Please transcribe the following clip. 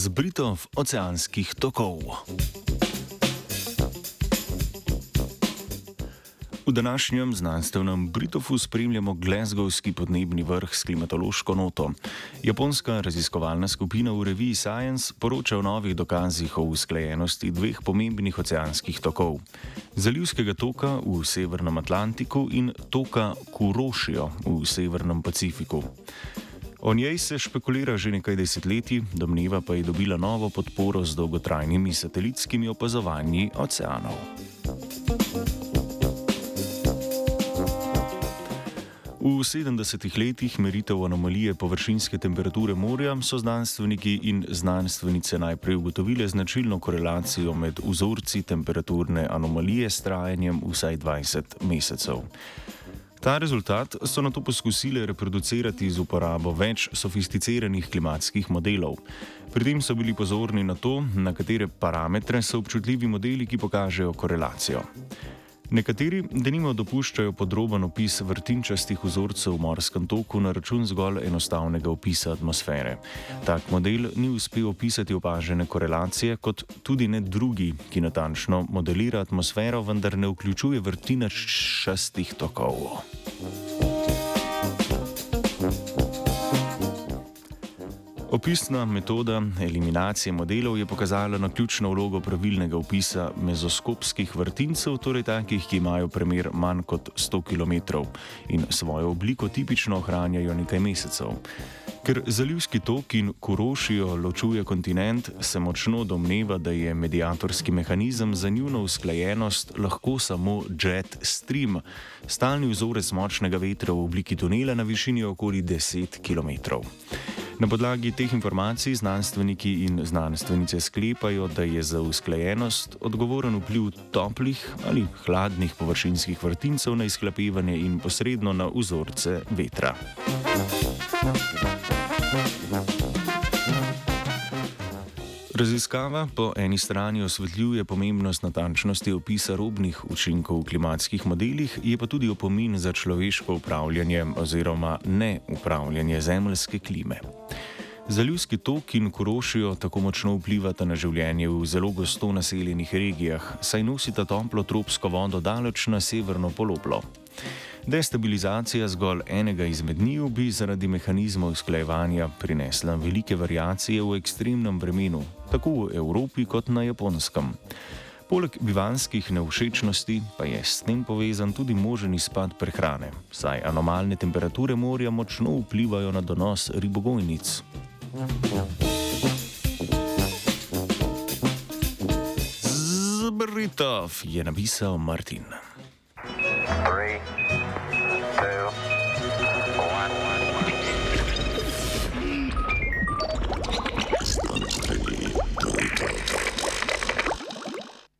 zbritov oceanskih tokov. V današnjem znanstvenem Britofu spremljamo Glasgowski podnebni vrh s klimatološko noto. Japonska raziskovalna skupina v reviji Science poroča o novih dokazih o usklajenosti dveh pomembnih oceanskih tokov: zalivskega toka v Severnem Atlantiku in toka Kurošijo v Severnem Pacifiku. O njej se špekulira že nekaj desetletij, domneva pa je dobila novo podporo z dolgotrajnimi satelitskimi opazovanji oceanov. V 70-ih letih meritev anomalije površinske temperature morja so znanstveniki in znanstvenice najprej ugotovili značilno korelacijo med vzorci temperaturne anomalije s trajanjem vsaj 20 mesecev. Ta rezultat so na to poskusili reproducirati z uporabo več sofisticiranih klimatskih modelov. Pri tem so bili pozorni na to, na katere parametre so občutljivi modeli, ki pokažejo korelacijo. Nekateri denimo dopuščajo podroben opis vrtinčastih vzorcev v morskem toku na račun zgolj enostavnega opisa atmosfere. Tak model ni uspel opisati opažene korelacije, kot tudi ne drugi, ki natančno modelira atmosfero, vendar ne vključuje vrtinačastih tokov. Opisna metoda eliminacije modelov je pokazala na ključno vlogo pravilnega opisa mezoskopskih vrtincev, torej takih, ki imajo premer manj kot 100 km in svojo obliko tipično ohranjajo nekaj mesecev. Ker zalivski tok in kurošijo ločuje kontinent, se močno domneva, da je medijatorski mehanizem za njuno usklajenost lahko samo jet stream, stalni vzorec močnega vetra v obliki tunela na višini okoli 10 km. Na podlagi teh informacij znanstveniki in znanstvenice sklepajo, da je za usklajenost odgovoren vpliv toplih ali hladnih površinskih vrtincev na izklapevanje in posredno na vzorce vetra. Raziskava po eni strani osvetljuje pomembnost natančnosti opisa robnih učinkov v klimatskih modelih, je pa tudi opomin za človeško upravljanje oziroma ne upravljanje zemljske klime. Zalivski tok in korošijo tako močno vplivata na življenje v zelo gosto naseljenih regijah, saj nosita toplo tropsko vodo daleč na severno poloblo. Destabilizacija zgolj enega izmed njiju bi zaradi mehanizmov usklajevanja prinesla velike variacije v ekstremnem vremenu, tako v Evropi kot na Japonskem. Poleg bivanskih nevšečnosti pa je s tem povezan tudi možen izpad prehrane, saj anomalne temperature morja močno vplivajo na donos ribogojnic. Zbritov je napisal Martin. Three.